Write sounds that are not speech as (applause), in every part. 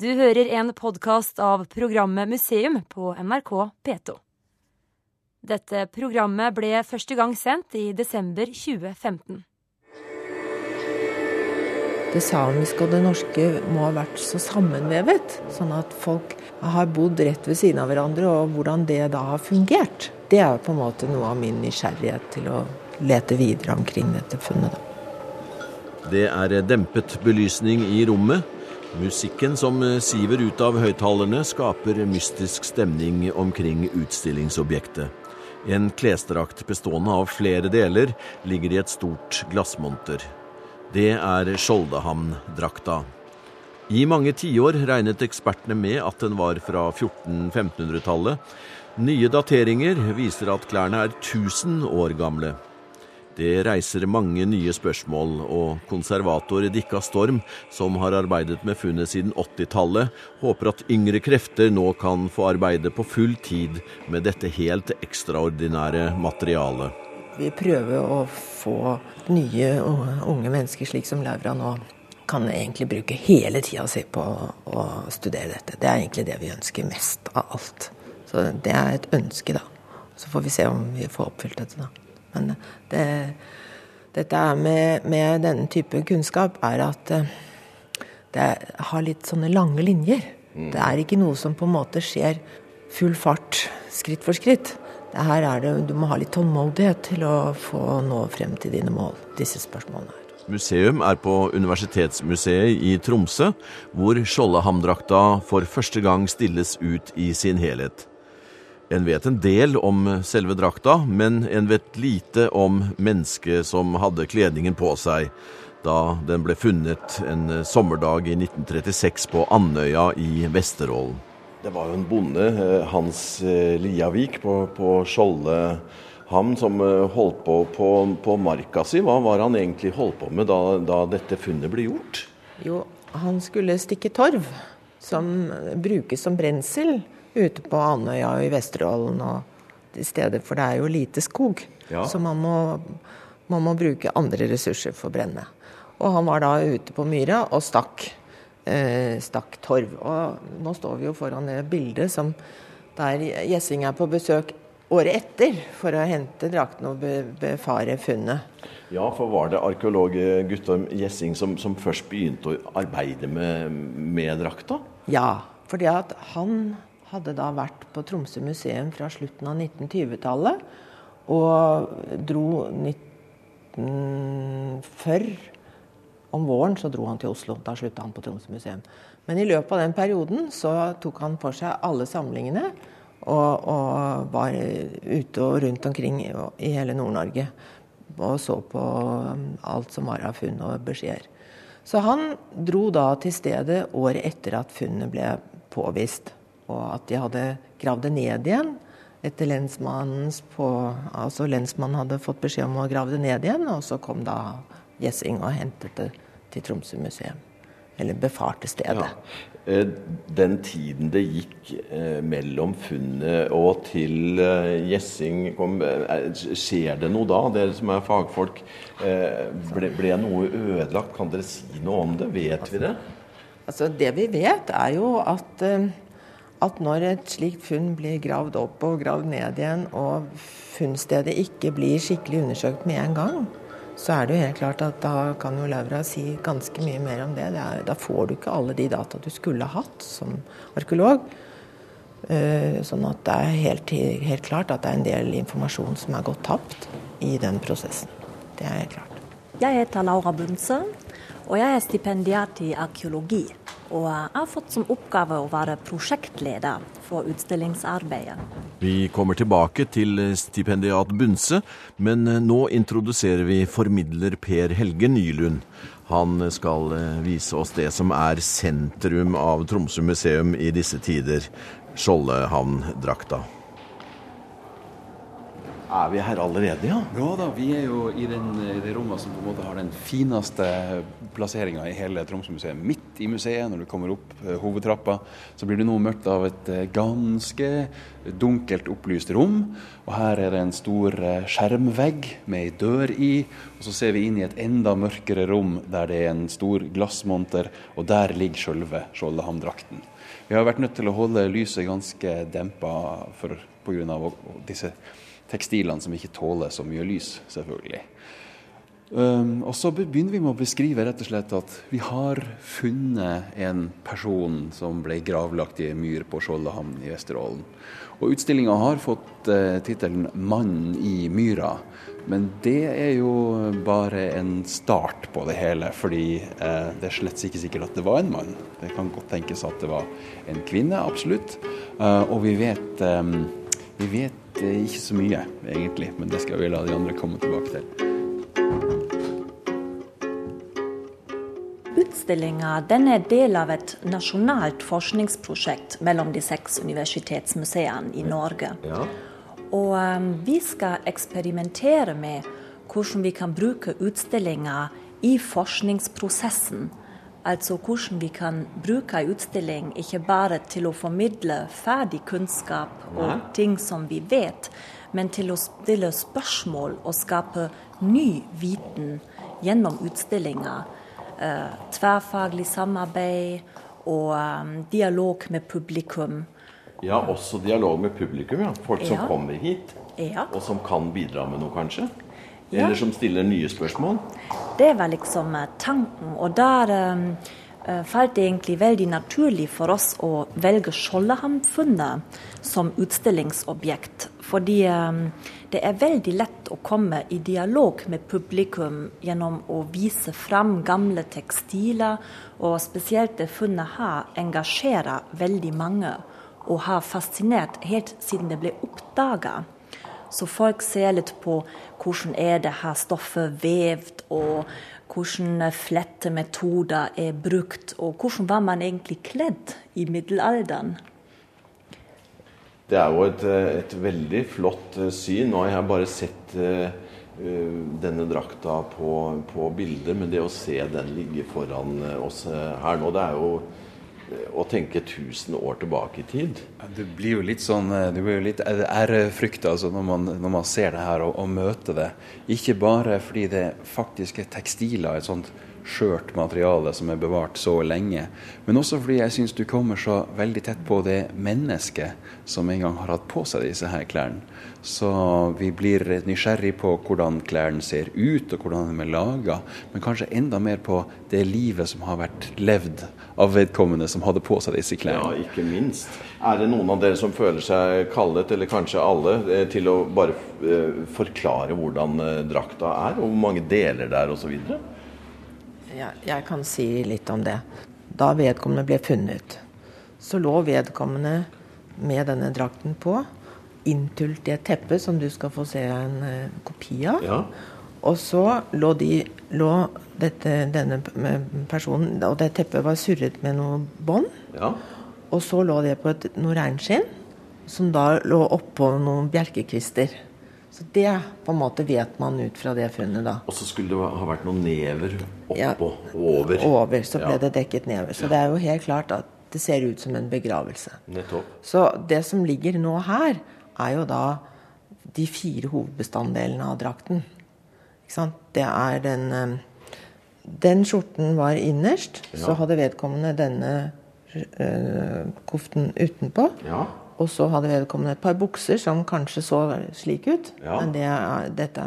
Du hører en podkast av programmet Museum på NRK P2. Dette programmet ble første gang sendt i desember 2015. Det samiske og det norske må ha vært så sammenvevet, sånn at folk har bodd rett ved siden av hverandre, og hvordan det da har fungert. Det er på en måte noe av min nysgjerrighet til å lete videre omkring dette funnet. Det er dempet belysning i rommet. Musikken som siver ut av høyttalerne, skaper mystisk stemning omkring utstillingsobjektet. En klesdrakt bestående av flere deler ligger i et stort glassmonter. Det er Skjoldehamn-drakta. I mange tiår regnet ekspertene med at den var fra 1400-1500-tallet. Nye dateringer viser at klærne er 1000 år gamle. Det reiser mange nye spørsmål, og konservator Dikka Storm, som har arbeidet med funnet siden 80-tallet, håper at yngre krefter nå kan få arbeide på full tid med dette helt ekstraordinære materialet. Vi prøver å få nye unge mennesker, slik som Laura nå, kan egentlig bruke hele tida si på å studere dette. Det er egentlig det vi ønsker mest av alt. Så det er et ønske, da. Så får vi se om vi får oppfylt dette, da. Men det, dette med, med, denne type kunnskap er at eh, det har litt sånne lange linjer. Mm. Det er ikke noe som på en måte skjer full fart, skritt for skritt. Det her er det, Du må ha litt tålmodighet til å få nå frem til dine mål, disse spørsmålene. her. Museum er på Universitetsmuseet i Tromsø, hvor skjoldehamndrakta for første gang stilles ut i sin helhet. En vet en del om selve drakta, men en vet lite om mennesket som hadde kledningen på seg da den ble funnet en sommerdag i 1936 på Andøya i Vesterålen. Det var jo en bonde, eh, Hans eh, Liavik på, på Skjoldhamn, som eh, holdt på, på på marka si. Hva var han egentlig holdt på med da, da dette funnet ble gjort? Jo, han skulle stikke torv, som brukes som brensel ute på Andøya og i Vesterålen og de steder, for det er jo lite skog. Ja. Så man må, man må, bruke andre ressurser for å brenne. Og han var da ute på myra og stakk, eh, stakk torv. Og nå står vi jo foran det bildet som der Gjessing er på besøk året etter for å hente drakten og befare funnet. Ja, for var det arkeolog Guttorm Gjessing som, som, først begynte å arbeide med, med drakta? Ja, fordi at han hadde da vært på Tromsø museum fra slutten av 1920-tallet. Og dro 1940 Om våren så dro han til Oslo. Da slutta han på Tromsø museum. Men i løpet av den perioden så tok han for seg alle samlingene. Og, og var ute og rundt omkring i hele Nord-Norge. Og så på alt som var av funn og beskjeder. Så han dro da til stedet året etter at funnet ble påvist og at de hadde gravd det ned igjen. Etter lensmannens på, altså Lensmannen hadde fått beskjed om å grave det ned igjen, og så kom da Gjessing og hentet det til Tromsø museum. Eller befarte stedet. Ja. Eh, den tiden det gikk eh, mellom funnet og til eh, Gjessing kom, Skjer det noe da, dere som er fagfolk? Ble, ble noe ødelagt? Kan dere si noe om det? Vet vi det? Altså, Det vi vet, er jo at at når et slikt funn blir gravd opp og gravd ned igjen, og funnstedet ikke blir skikkelig undersøkt med en gang, så er det jo helt klart at da kan jo Laura si ganske mye mer om det. det er, da får du ikke alle de data du skulle hatt som arkeolog. Uh, sånn at det er helt, helt, klart at det er en del informasjon som er gått tapt i den prosessen. Det er helt klart. Jeg heter Laura Bunse, og jeg er stipendiat i arkeologi og har fått som oppgave å være prosjektleder for utstillingsarbeidet. Vi kommer tilbake til stipendiat Bunse, men nå introduserer vi formidler Per Helge Nylund. Han skal eh, vise oss det som er sentrum av Tromsø museum i disse tider, Skjoldehavn-drakta. Er vi her allerede, ja? Ja da, vi er jo i, den, det rommet som på en måte har den fineste plasseringa i hele Tromsø-museet. Midt i museet, når du kommer opp eh, hovedtrappa, så blir du nå møtt av et eh, ganske dunkelt opplyst rom. Og her er det en stor eh, skjermvegg med ei dør i. Og så ser vi inn i et enda mørkere rom der det er en stor glassmonter, og der ligger sjølve Skjoldhamn-drakten. Vi har vært nødt til å holde lyset ganske dempa pga. disse tekstilene som ikke tåler så mye lys, selvfølgelig. Um, og så begynner vi med å beskrive rett og slett at vi har funnet en person som ble gravlagt i en myr på Skjoldehamn i Vesterålen. Og utstillinga har fått uh, tittelen 'Mannen i myra'. Men det er jo bare en start på det hele, fordi uh, det er slett ikke sikkert at det var en mann. Det kan godt tenkes at det var en kvinne, absolutt. Uh, og vi vet, um, vi vet ikke så mye, egentlig, men det skal vi la de andre komme tilbake til. Utstillinga er del av et nasjonalt forskningsprosjekt mellom de seks universitetsmuseene i Norge. Ja. Og um, vi skal eksperimentere med hvordan vi kan bruke utstillinga i forskningsprosessen. Altså hvordan vi kan bruke en utstilling ikke bare til å formidle ferdig kunnskap og ting som vi vet, men til å stille spørsmål og skape ny viten gjennom utstillinga eh, tverrfaglig samarbeid og um, dialog med publikum. Ja, også dialog med publikum. ja. Folk som ja. kommer hit, ja. og som kan bidra med noe, kanskje? Eller som stiller nye spørsmål? Det var liksom eh, tanken. Og der um, falt det egentlig veldig naturlig for oss å velge Skjoldehamn-funnet som utstillingsobjekt. Fordi um, det er veldig lett å komme i dialog med publikum gjennom å vise fram gamle tekstiler, og spesielt det funnet her engasjerer veldig mange og har fascinert helt siden det ble oppdaga. Så folk ser litt på hvordan er det her stoffet vevd, og hvordan flettemetoder er brukt, og hvordan var man egentlig kledd i middelalderen. Det er jo et, eh, et, veldig flott syn, syn. Har jeg bare sett uh, denne drakta på, på, bilder, men det å se den ligge foran oss her nå, det er jo å tenke 1000 år tilbake i tid. Det blir jo litt sånn Det blir jo litt ærefrykt altså, når, man, når man ser det her og, og møter det. Ikke bare fordi det faktisk er tekstiler, et sånt skjørt materiale som er bevart så lenge. Men også fordi jeg syns du kommer så veldig tett på det mennesket som en gang har hatt på seg disse her klærne. Så vi blir nysgjerrig på hvordan klærne ser ut, og hvordan de er laga. Men kanskje enda mer på det livet som har vært levd av vedkommende som hadde på seg disse klærne. Ja, ikke minst. Er det noen av dere som føler seg kallet, eller kanskje alle, eh, til å bare eh, forklare hvordan eh, drakta er, og hvor mange deler det er osv.? Ja, jeg kan si litt om det. Da vedkommende ble funnet, så lå vedkommende med denne drakten på, inntult i et teppe som du skal få se en kopi av. Ja. Og så lå, de, lå dette, denne personen Og det teppet var surret med noe bånd. Ja. Og så lå det på et, noe reinskinn, som da lå oppå noen bjelkekvister. Så det på en måte vet man ut fra det funnet, da. Og så skulle det ha vært noen never oppå ja, og over. Over, så ble ja. det dekket never. Så ja. det er jo helt klart at det ser ut som en begravelse. Nettopp. Så det som ligger nå her, er jo da de fire hovedbestanddelene av drakten. Det er den eh, Den skjorten var innerst, så hadde vedkommende denne øh, koften utenpå. Ja. Og så hadde vedkommende et par bukser som kanskje så slik ut. Ja. Men det er, dette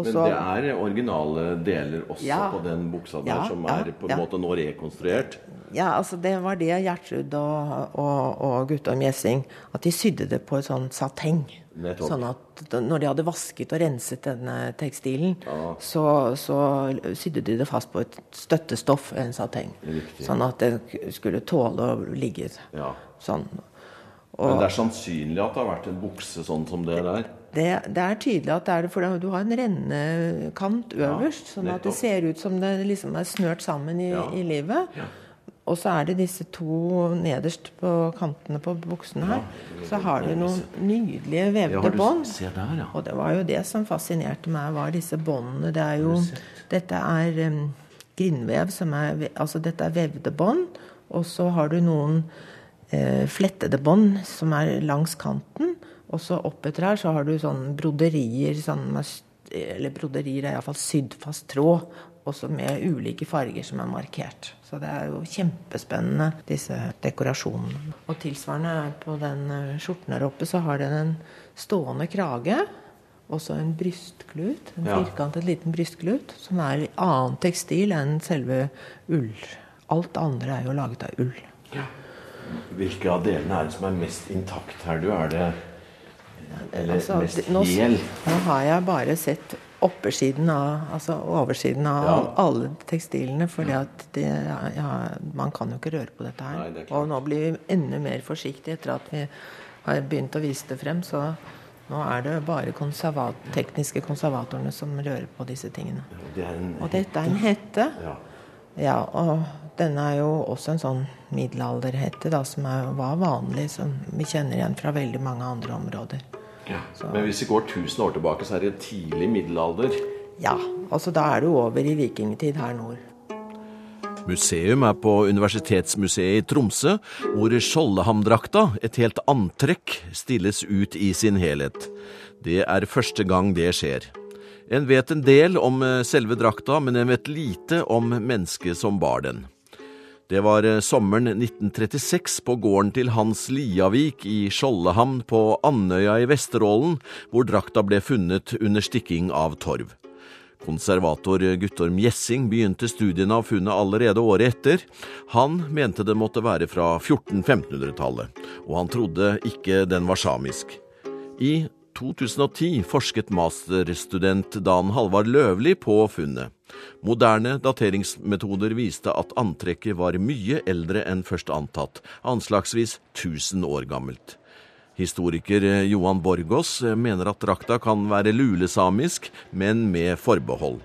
også, Men det er originale deler også ja, på den buksa der, ja, som er på en måte nå rekonstruert? Ja, altså det var det Gjertrud og, og, og Guttorm Gjessing At de sydde det på et sånt sateng. Nettopp. Sånn at når de hadde vasket og renset denne tekstilen, så, så, sydde de det fast på et støttestoff, en sateng. Riktig. Sånn at det skulle tåle å ligge sånn. Og, Men det er sannsynlig at det har vært en bukse sånn som det der? Det, det er tydelig at det er det, for du har en rennekant øverst. Ja, sånn at det ser ut som det liksom er snørt sammen i, ja. i livet. Ja. Og så er det disse to nederst på kantene på buksene her. Så har du noen nydelige vevde bånd. Og det var jo det som fascinerte meg, var disse båndene. Det er jo Dette er um, grindvev som er Altså dette er vevde bånd, og så har du noen uh, flettede bånd som er langs kanten. Og så oppetter her så har du sånne broderier, sånn, eller broderier er iallfall sydd fast tråd. Også med ulike farger som er markert. Så det er jo kjempespennende, disse dekorasjonene. Og tilsvarende på den eh, skjorten her oppe, så har den en stående krage. Også en brystklut. En ja. firkantet liten brystklut. Som er annen tekstil enn selve ull. Alt andre er jo laget av ull. Ja. Hvilke av delene er det som er mest intakt her, du? Er det Eller altså, mest nå. Nå har jeg bare sett oppersiden av, altså oversiden av ja. alle tekstilene. fordi at det, ja, man kan jo ikke røre på dette her. Nei, og nå blir vi enda mer forsiktige etter at vi har begynt å vise det frem. Så nå er det bare konservat, tekniske konservatorene som rører på disse tingene. Det og dette er en hette. Ja. ja. og denne er jo også en sånn middelalderhette da, som er, var vanlig, som vi kjenner igjen fra veldig mange andre områder. Ja. Men hvis vi går 1000 år tilbake, så er det tidlig middelalder? Ja. altså Da er det over i vikingtid her nord. Museum er på Universitetsmuseet i Tromsø, hvor Skjoldehamdrakta, et helt antrekk, stilles ut i sin helhet. Det er første gang det skjer. En vet en del om eh, selve drakta, men en vet lite om mennesket som bar den. Det var eh, sommeren 1936 på gården til Hans Liavik i Skjoldehamn på Andøya i Vesterålen, hvor drakta ble funnet under stikking av torv. Konservator Guttorm Gjessing begynte studiene av funnet allerede året etter. Han mente det måtte være fra 1400-1500-tallet, og han trodde ikke den var samisk. I 2010 forsket masterstudent Dan Halvard Løvli på funnet. Moderne dateringsmetoder viste at antrekket var mye eldre enn først antatt, anslagsvis 1000 år gammelt. Historiker Johan Borgås mener at drakta kan være lulesamisk, men med forbehold.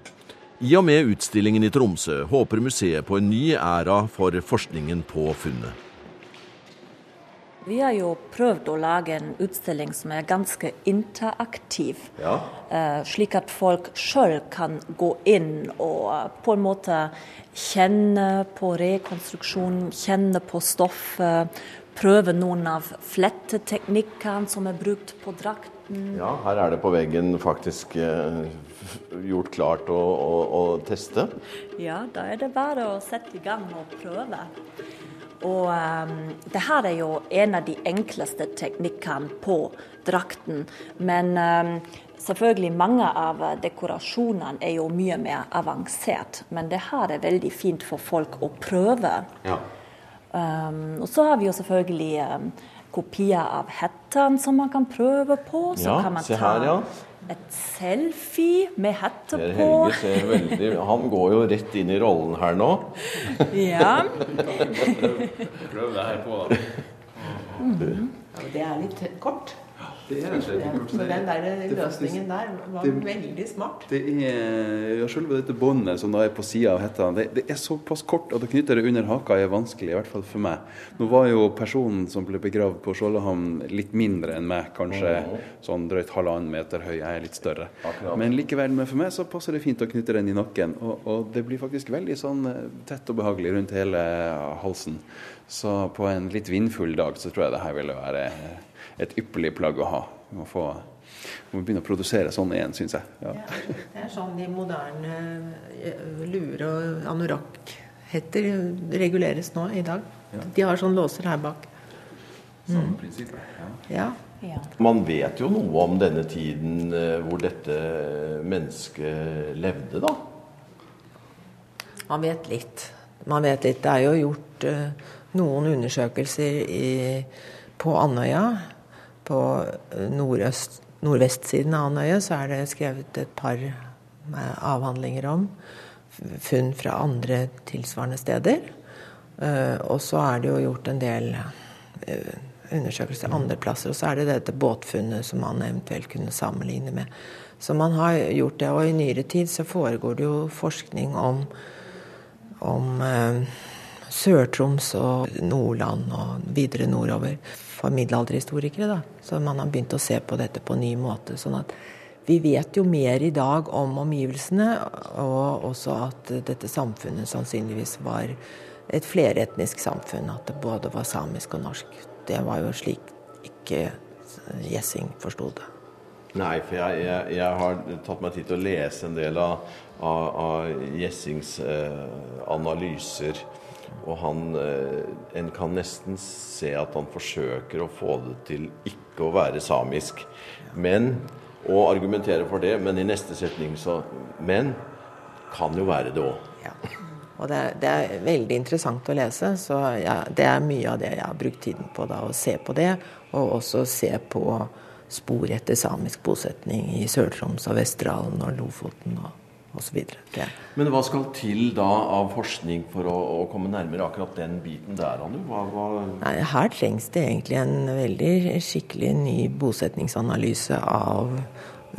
I og med utstillingen i Tromsø håper museet på en ny æra for forskningen på funnet. Vi har jo prøvd å lage en utstilling som er ganske interaktiv. Ja. Uh, slik at folk sjøl kan gå inn og uh, på en måte kjenne på rekonstruksjonen, kjenne på stoffet. Prøve noen av fletteteknikkene som er brukt på drakten. Ja, her er det på veggen faktisk uh, gjort klart å, å, å teste. Ja, da er det bare å sette i gang og prøve. Og um, det her er jo en av de enkleste teknikkene på drakten. Men um, selvfølgelig mange av dekorasjonene er jo mye mer avansert. Men det her er veldig fint for folk å prøve. Ja. Um, og så har vi jo selvfølgelig kopier av hettene som man kan prøve på. Så ja, kan man se her, ja et selfie med hette på. Helge ser veldig Han går jo rett inn i rollen her nå. ja. (laughs) Prøv det her på, da. Mm. Ja, det er litt kort. Det er rett og slett Den der løsningen der var det, veldig smart. Det er ja, Selve dette båndet som da er på sida av hetta, det, det, er såpass kort at å knytte det under haka er vanskelig, i hvert fall for meg. Nå var jo personen som ble begravd på Skjoldehamn litt mindre enn meg, kanskje sånn drøyt halvannen meter høy. Jeg er litt større. Akkurat. Men likevel, men for meg så passer det fint å knytte den i nakken. Og, og det blir faktisk veldig sånn eh, tett og behagelig rundt hele halsen. Så på en litt vindfull dag så tror jeg det her ville være et ypperlig plagg å ha. Vi må, få, vi må begynne å produsere sånn igjen, syns jeg. Ja. Ja, det er sånn de moderne lure- og anorakkhetter reguleres nå i dag. Ja. De har sånn låser her bak. Samme mm. prinsipp. Ja. Ja. Man vet jo noe om denne tiden eh, hvor dette mennesket levde, da? Man vet litt. Man vet litt. Det er jo gjort uh, noen undersøkelser i, på Andøya på nordøst, nordvestsiden av Andøya så er det skrevet et par avhandlinger om funn fra andre tilsvarende steder. Eh, og så er det jo gjort en del eh, undersøkelser andre plasser. Og så er det dette båtfunnet som man eventuelt kunne sammenligne med. Så man har gjort det. Og i nyere tid så foregår det jo forskning om, om eh, Sør-Troms og Nordland og videre nordover for middelalderhistorikere. da. Så man har begynt å se på dette på en ny måte. sånn at vi vet jo mer i dag om omgivelsene, og også at dette samfunnet sannsynligvis var et fleretnisk samfunn. At det både var samisk og norsk. Det var jo slik ikke Gjessing forsto det. Nei, for jeg, jeg, jeg, har tatt meg tid til å lese en del av, av, av Gjessings eh, analyser. Og han eh, En kan nesten se at han forsøker å få det til ikke å være samisk. Men Og argumentere for det, men i neste setning så Men kan jo være det òg. Ja. Og det er, det er, veldig interessant å lese, så ja, det er mye av det jeg har brukt tiden på. da, Å se på det, og også se på spor etter samisk bosetning i Sør-Troms og Vesterålen og Lofoten og osv. Men hva skal til da av forskning for å, å komme nærmere akkurat den biten der, Nei, her trengs det egentlig en veldig skikkelig ny bosetningsanalyse av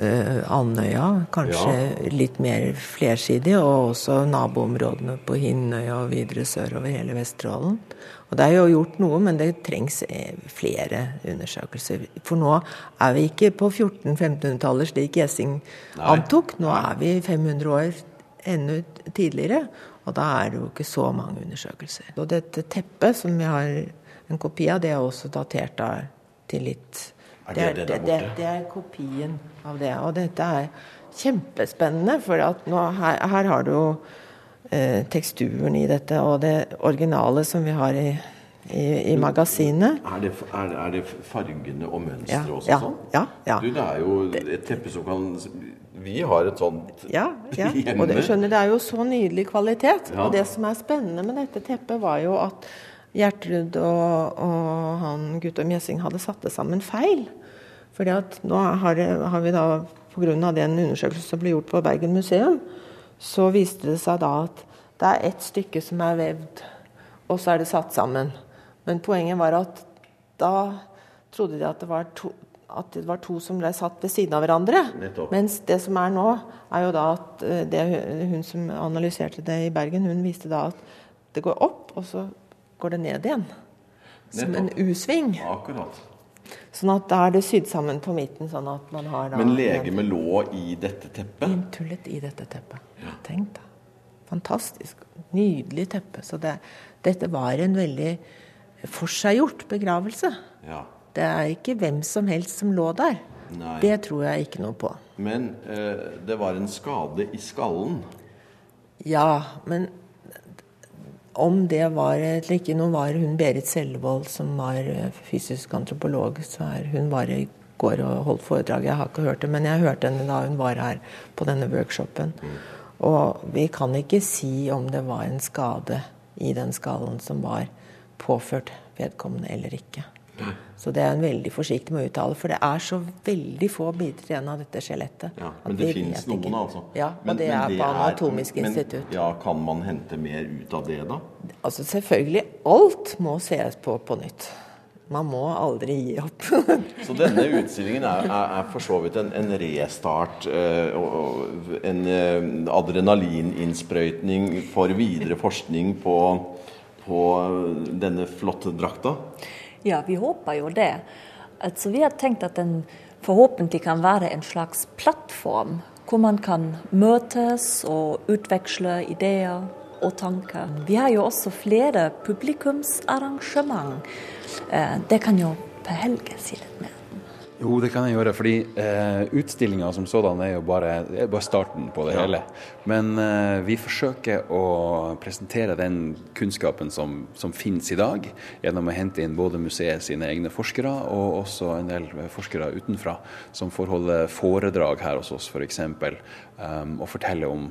uh, Andøya. Kanskje ja. litt mer flersidig, og også naboområdene på Hinnøya og videre sørover hele Vesterålen. Og Det er jo gjort noe, men det trengs eh, flere undersøkelser. For nå er vi ikke på 1400-1500-tallet slik Gjessing antok. Nå er vi 500 år enda tidligere, og da er det jo ikke så mange undersøkelser. Og dette teppet som vi har en kopi av, det er også datert da til litt er det, det, det, det, det er kopien av det. Og dette er kjempespennende, for her, her har du jo eh, teksturen i dette, og det originale som vi har i, i, i magasinet. Er det, er, er det, fargene og mønsteret ja, også ja, sånn? Ja, ja. Du, det er jo et teppe som kan Vi har et sånt ja, ja. (laughs) hjemme. Og det, skjønner, det er jo så nydelig kvalitet. Og det som er spennende med dette teppet, var jo at Gjertrud og, og han Guttorm Gjessing hadde satt det sammen feil. Fordi at nå har, har vi da, pga. den undersøkelsen som ble gjort på Bergen museum, så viste det seg da at det er ett stykke som er vevd, og så er det satt sammen. Men poenget var at da trodde de at det var to, det var to som ble satt ved siden av hverandre. Nettopp. Mens det som er nå, er jo da at eh, det, hun som analyserte det i Bergen, hun viste da at det går opp, og så går det ned igjen. Som en U-sving. Akkurat. Sånn at da er det sydd sammen på midten. sånn at man har da... Men legemet lå i dette teppet? Inntullet i dette teppet. Ja. Tenk da. Fantastisk. Nydelig teppe. Så det, dette var en veldig forseggjort begravelse. Ja. Det er ikke hvem som helst som lå der. Nei. Det tror jeg ikke noe på. Men eh, det var en skade i skallen? Ja, men om det var eller ikke Nå var hun Berit Sellevold, som var eh, fysisk antropolog, så er hun var i går og holdt foredrag. Jeg har ikke hørt det, men jeg hørte henne da hun var her på denne workshopen. Og vi kan ikke si om det var en skade i den skallen som var påført vedkommende eller ikke. Så det er en veldig forsiktig med å uttale, for det er så veldig få biter igjen av dette skjelettet. Ja, men det fins noen, altså? Ja, og men, det er det på Anatomisk men, institutt. Ja, Kan man hente mer ut av det, da? Altså Selvfølgelig. Alt må ses på på nytt. Man må aldri gi opp. (laughs) så denne utstillingen er, er, er for så vidt en, en restart øh, og en øh, adrenalininnsprøytning for videre forskning på, på denne flotte drakta? Ja, vi håper jo det. Altså, vi har tenkt at den forhåpentlig kan være en slags plattform hvor man kan møtes og utveksle ideer og tanker. Vi har jo også flere publikumsarrangement. Eh, det kan jo Per Helge si litt mer jo, det kan jeg gjøre. fordi eh, utstillinga som sådan er jo bare, er bare starten på det ja. hele. Men eh, vi forsøker å presentere den kunnskapen som, som, finnes i dag, gjennom å hente inn både museet sine egne forskere og også en del forskere utenfra som får holde foredrag her hos oss, f.eks. For um, og fortelle om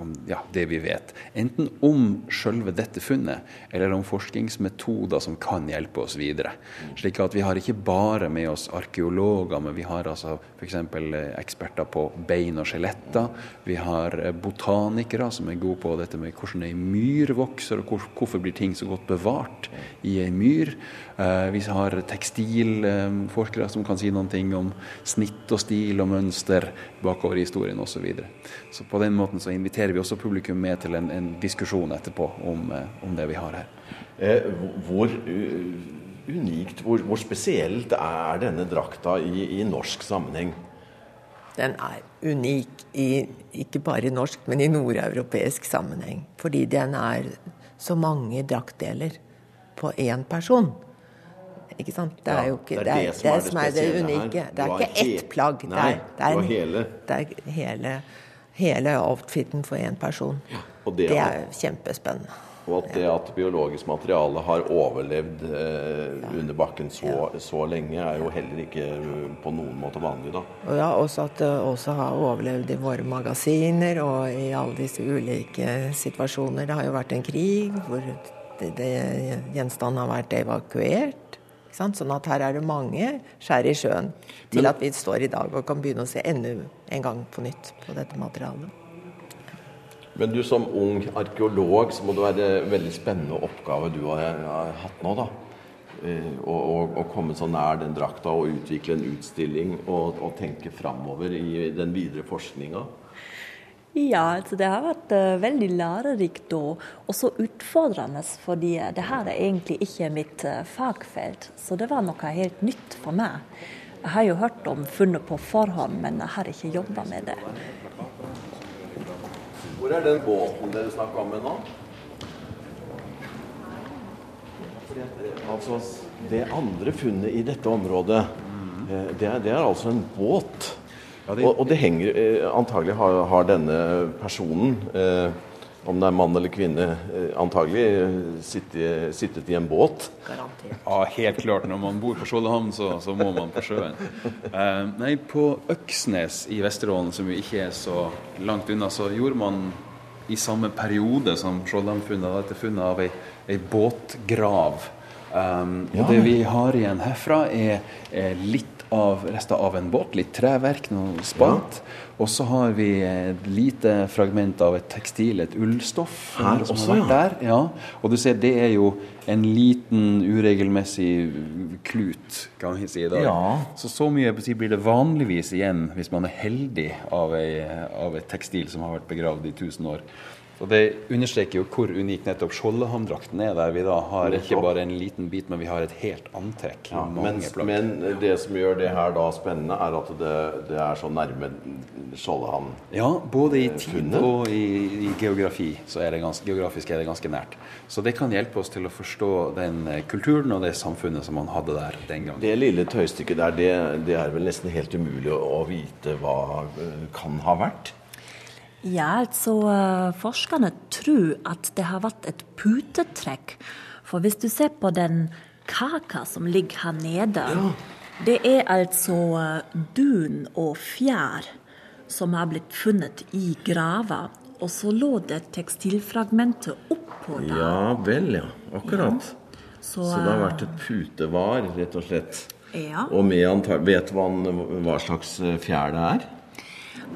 om ja, det vi vet. Enten om selve dette funnet, eller om forskningsmetoder som kan hjelpe oss videre. Slik at vi har ikke bare med oss arkeologer, men vi har altså f.eks. Eh, eksperter på bein og skjeletter. Vi har eh, botanikere som er gode på dette med hvordan ei myr vokser, og hvorfor blir ting så godt bevart i ei myr. Eh, vi har tekstilforskere som kan si noen ting om snitt og stil og mønster bakover i historien osv. Så, videre. så på den måten så inviterer vi også publikum med til en, en diskusjon etterpå om, eh, om, det vi har her. Eh, hvor unikt, hvor, hvor, spesielt er denne drakta i, i norsk sammenheng? Den er unik i, ikke bare i norsk, men i nordeuropeisk sammenheng. Fordi den er så mange draktdeler på én person. Ikke sant? Det er jo ikke det, er, det, som er det unike. Det er ikke ett plagg. Nei, det er, hele. Det er hele, hele outfiten for én person. Ja, det, det, er kjempespennende. Og at det at biologisk materiale har overlevd eh, under bakken så, så, lenge, er jo heller ikke på noen måte vanlig, da. Og ja, også at det også har overlevd i våre magasiner og i alle disse ulike situasjoner. Det har jo vært en krig hvor det, det, gjenstanden har vært evakuert. Sånn at her er det mange skjær i sjøen til at vi står i dag og kan begynne å se enda en gang på nytt på dette materialet. Men du som ung arkeolog, så må det være en veldig spennende oppgave du har, hatt nå, da. Eh, å komme så nær den drakta og utvikle en utstilling og, og tenke framover i den videre forskninga. Ja, altså det har vært uh, veldig lærerikt og også utfordrende. Fordi det her er egentlig ikke mitt uh, fagfelt, så det var noe helt nytt for meg. Jeg har jo hørt om funnet på forhånd, men jeg har ikke jobba med det. Hvor er den båten dere snakka om nå? Altså, det andre funnet i dette området, eh, det er, det er altså en båt. Ja, det, og, og, det henger eh, Antagelig har, har denne personen, eh, om det er mann eller kvinne, eh, antagelig eh, sittet, sittet, i en båt. Garantert. Ja, helt klart. Når man bor på Skjoldhamn, så, så, må man på sjøen. Eh, nei, på Øksnes i Vesterålen, som jo ikke er så langt unna, så gjorde man i samme periode som Skjoldhamn-funnet dette funnet av ei, ei båtgrav. Um, ja. Og det vi har igjen herfra, er, er litt av rester av en båt, litt treverk, noe spant. Ja. Og så har vi et lite fragment av et tekstil, et ullstoff. Her også, ja. Ja. Og du ser, det er jo en liten, uregelmessig klut, kan vi si. Ja. Så så mye blir det vanligvis igjen, hvis man er heldig, av, ei, av et tekstil som har vært begravd i 1000 år. Og Det understreker jo hvor unik nettopp Skjoldehamn-drakten er, der vi da har ikke bare en liten bit, men vi har et helt antrekk. Ja, men, men, det som gjør det her da spennende, er at det, det er så nærme Skjoldehamn. Ja, både i tid og i, i, geografi så er det ganske, geografisk er det ganske nært. Så det kan hjelpe oss til å forstå den eh, kulturen og det samfunnet som man hadde der den gangen. Det lille tøystykket der, det, det er vel nesten helt umulig å vite hva eh, kan ha vært? Ja, altså eh, forskerne tror at det har vært et putetrekk. For hvis du ser på den kaka som ligger her nede, ja. det er altså eh, dun og fjær som har blitt funnet i grava. Og så lå det tekstilfragmenter oppå der. Ja vel, ja. Akkurat. Ja. Så, så, det har vært et putevar, rett og slett. Ja. Og med vet man hva slags fjær det er?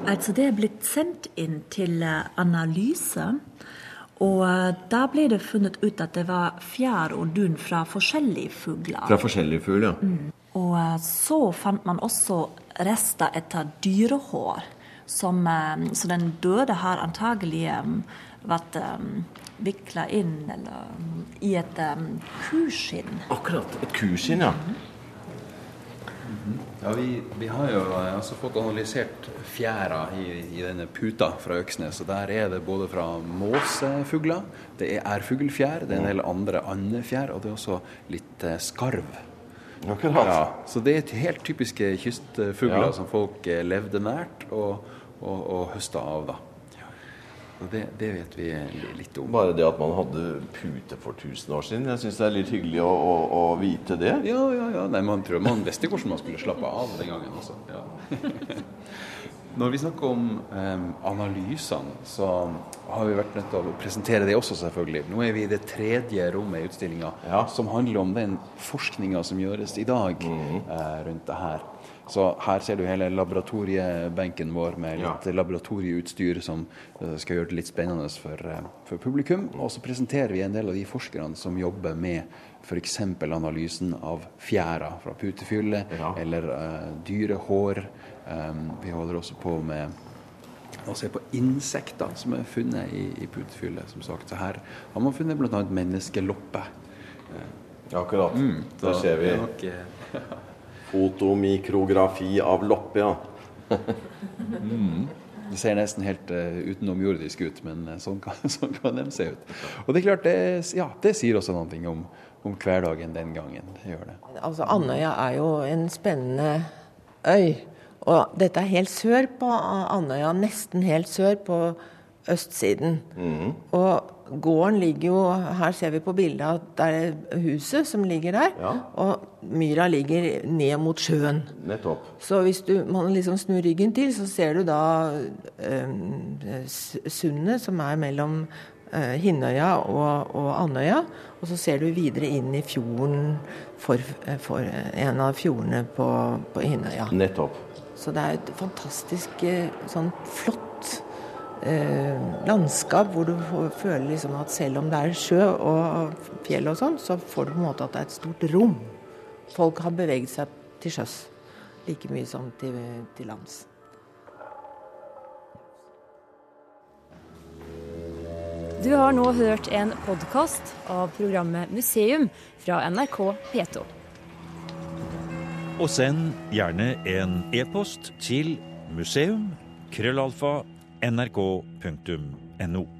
Altså Det er blitt sendt inn til eh, analyse. Og eh, da ble det funnet ut at det var fjær og dun fra forskjellige fugler. Fra forskjellige fugler, ja. Mm. Og eh, så fant man også rester etter dyrehår. Som, så den døde har antagelig vært um, vikla inn eller, i et um, kuskinn. Akkurat. Et kuskinn, ja. Mm. Ja, vi, vi, har jo altså fått analysert fjæra i, i, denne puta fra Øksnes. og Der er det både fra måsefugler, det er ærfuglfjær, det er en del andre andefjær, og det er også litt eh, skarv. Ja, så det er helt typiske kystfugler ja. som folk eh, levde nært og, og, og høsta av. da. Det, det, vet vi litt om. Bare det at man hadde pute for 1000 år siden. Jeg syns det er litt hyggelig å, å, å, vite det. Ja, ja, ja. Nei, man, tror, man visste hvordan man skulle slappe av den gangen også. Ja. (laughs) Når vi snakker om um, analysene, så har vi vært nødt til å presentere det også, selvfølgelig. Nå er vi i det tredje rommet i utstillinga, ja. som handler om den forskninga som gjøres i dag mm. uh, rundt det her. Så her ser du hele laboratoriebenken vår med litt ja. laboratorieutstyr som uh, skal gjøre det litt spennende for, uh, for, publikum. Og så presenterer vi en del av de forskerne som jobber med f.eks. analysen av fjæra fra putefylle ja. eller uh, dyrehår. Um, vi holder også på med å se på insekter som er funnet i, i putefylle. som sagt. Så her har man funnet bl.a. menneskeloppe. Akkurat. Mm, da ser vi. Nok, (laughs) fotomikrografi av Loppia. mm. Det ser nesten helt uh, utenomjordisk ut, men uh, sånn, kan, (laughs) sånn, kan, de se ut. Og Det er klart, det, ja, det sier også noe om, om, hverdagen den gangen. Det gjør det. Altså, Andøya er jo en spennende øy. Og dette er helt sør på Andøya, nesten helt sør på østsiden. Mm. Og gården ligger jo Her ser vi på bildet at det er huset som ligger der. Ja. Og myra ligger ned mot sjøen. Nettopp. Så hvis du, man liksom snur ryggen til, så ser du da eh, sundet som er mellom eh, Hinnøya og, og, Andøya. Og så ser du videre inn i fjorden for, for en av fjordene på, på Hinnøya. Nettopp. Så det er et fantastisk eh, sånn flott eh, landskap hvor du føler liksom at selv om det er sjø og fjell og sånn, så får du på en måte at det er et stort rom. Folk har beveget seg til sjøs like mye som til, til lands. Du har nå hørt en podkast av programmet Museum fra NRK P2. Og send gjerne en e-post til museum krøllalfa nrk.no.